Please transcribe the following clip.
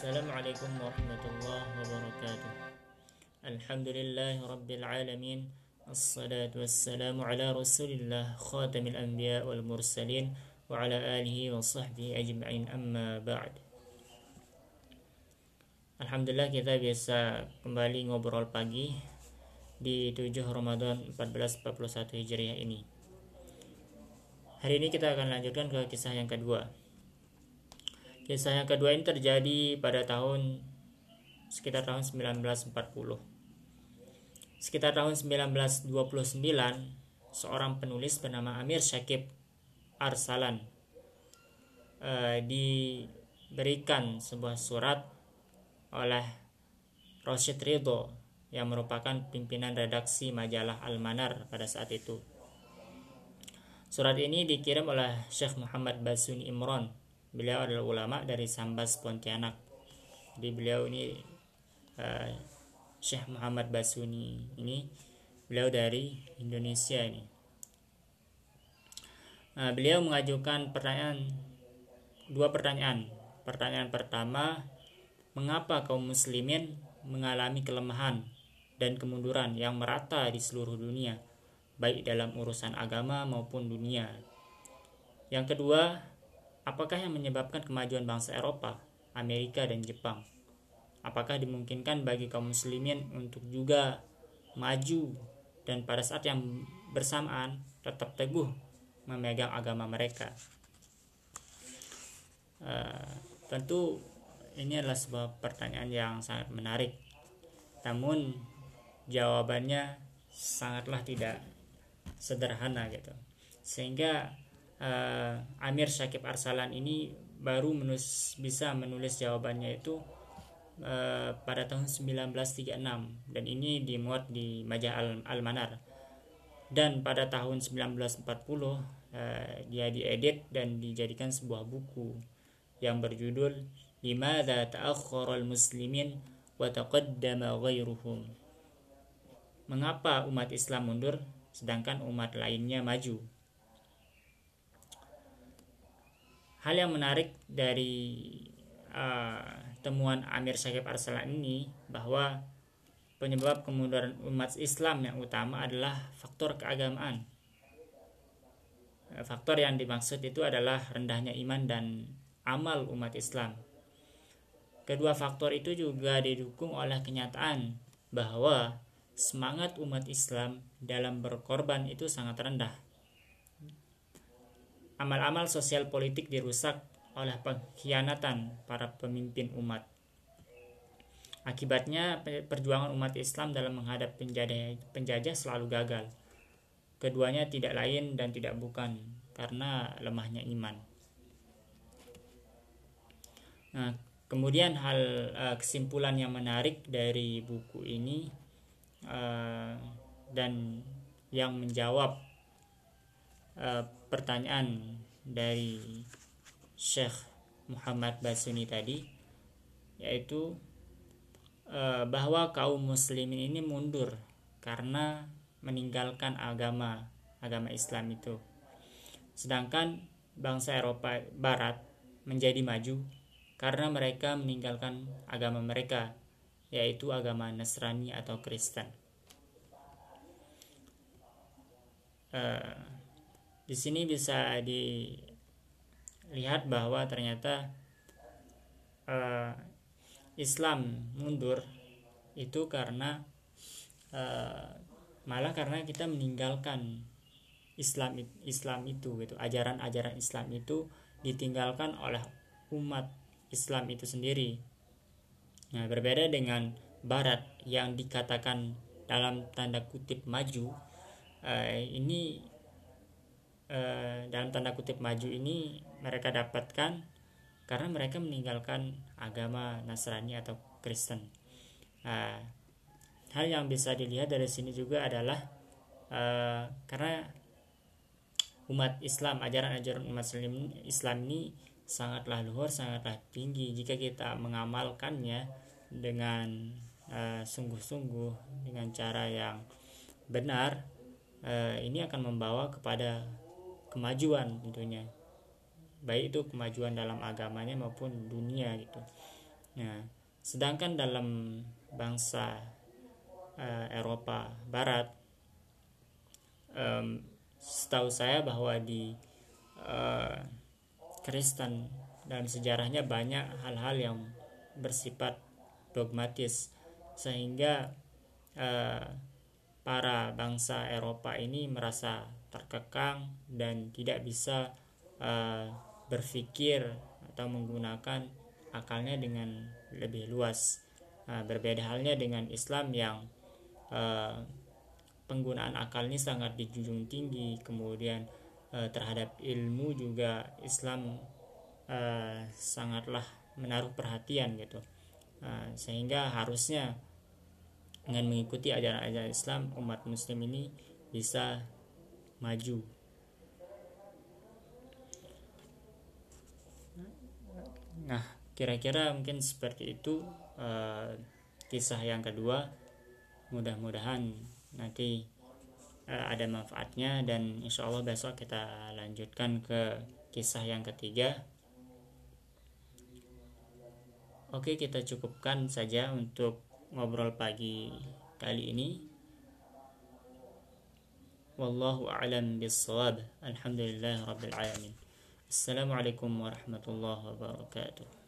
Assalamualaikum warahmatullahi wabarakatuh. Alhamdulillah Rabbil Alamin. Assalatu wassalamu ala rasulillah Khatamil anbiya wal mursalin Wa ala alihi wa sahbihi ajma'in amma ba'd. Alhamdulillah kita bisa kembali ngobrol pagi Di 7 Ramadan 1441 Hijriah ini. Hari ini kita akan lanjutkan ke kisah yang kedua Kisah yang kedua ini terjadi pada tahun sekitar tahun 1940. Sekitar tahun 1929, seorang penulis bernama Amir Syakib Arsalan uh, diberikan sebuah surat oleh Roshid Ridho yang merupakan pimpinan redaksi majalah Al-Manar pada saat itu. Surat ini dikirim oleh Syekh Muhammad Basuni Imron beliau adalah ulama dari Sambas Pontianak. Jadi beliau ini uh, Syekh Muhammad Basuni ini beliau dari Indonesia ini. Uh, beliau mengajukan pertanyaan dua pertanyaan. Pertanyaan pertama mengapa kaum muslimin mengalami kelemahan dan kemunduran yang merata di seluruh dunia baik dalam urusan agama maupun dunia? Yang kedua Apakah yang menyebabkan kemajuan bangsa Eropa, Amerika, dan Jepang? Apakah dimungkinkan bagi kaum muslimin untuk juga maju dan pada saat yang bersamaan tetap teguh memegang agama mereka? Uh, tentu ini adalah sebuah pertanyaan yang sangat menarik. Namun jawabannya sangatlah tidak sederhana gitu. Sehingga uh, Amir Syakib Arsalan ini baru menulis, bisa menulis jawabannya itu uh, pada tahun 1936 dan ini dimuat di majalah Al-Manar. Dan pada tahun 1940 uh, eh, dia diedit dan dijadikan sebuah buku yang berjudul Limadha ta'akhkhara al-muslimin wa taqaddama ghairuhum. Mengapa umat Islam mundur sedangkan umat lainnya maju? Hal yang menarik dari uh, temuan Amir Syakib Arsalan ini bahwa penyebab kemunduran umat Islam yang utama adalah faktor keagamaan. Uh, faktor yang dimaksud itu adalah rendahnya iman dan amal umat Islam. Kedua faktor itu juga didukung oleh kenyataan bahwa semangat umat Islam dalam berkorban itu sangat rendah amal-amal sosial politik dirusak oleh pengkhianatan para pemimpin umat. Akibatnya perjuangan umat Islam dalam menghadap penjajah, penjajah selalu gagal. Keduanya tidak lain dan tidak bukan karena lemahnya iman. Nah, kemudian hal uh, kesimpulan yang menarik dari buku ini uh, dan yang menjawab uh, pertanyaan dari Syekh Muhammad Basuni tadi yaitu uh, bahwa kaum muslimin ini mundur karena meninggalkan agama agama Islam itu. Sedangkan bangsa Eropa Barat menjadi maju karena mereka meninggalkan agama mereka yaitu agama Nasrani atau Kristen. Uh, di sini bisa dilihat bahwa ternyata uh, Islam mundur itu karena uh, malah karena kita meninggalkan Islam Islam itu gitu ajaran-ajaran Islam itu ditinggalkan oleh umat Islam itu sendiri. Nah, berbeda dengan Barat yang dikatakan dalam tanda kutip maju, uh, ini Eh, dalam tanda kutip maju ini mereka dapatkan karena mereka meninggalkan agama Nasrani atau Kristen. Nah, hal yang bisa dilihat dari sini juga adalah uh, karena umat Islam, ajaran-ajaran umat Islam, Islam ini sangatlah luhur, sangatlah tinggi jika kita mengamalkannya dengan eh, sungguh-sungguh uh, dengan cara yang benar uh, ini akan membawa kepada kemajuan tentunya. Baik itu kemajuan dalam agamanya maupun dunia gitu. Nah, sedangkan dalam bangsa uh, Eropa Barat, um, setahu saya bahwa di uh, Kristen dalam sejarahnya banyak hal-hal yang bersifat dogmatis. Sehingga uh, para bangsa Eropa ini merasa terkekang dan tidak bisa uh, berpikir atau menggunakan akalnya dengan lebih luas. Uh, berbeda halnya dengan Islam yang uh, penggunaan akal ini sangat dijunjung tinggi, kemudian uh, terhadap ilmu juga Islam uh, sangatlah menaruh perhatian gitu, sehingga harusnya dengan mengikuti ajaran-ajaran Islam umat Muslim ini bisa maju Nah, kira-kira mungkin seperti itu uh, kisah yang kedua. Mudah-mudahan nanti uh, ada manfaatnya dan insya Allah besok kita lanjutkan ke kisah yang ketiga. Oke, kita cukupkan saja untuk ngobrol pagi kali ini. Wallahu a'lam bissawab. Alhamdulillah rabbil alamin. Assalamualaikum warahmatullahi wabarakatuh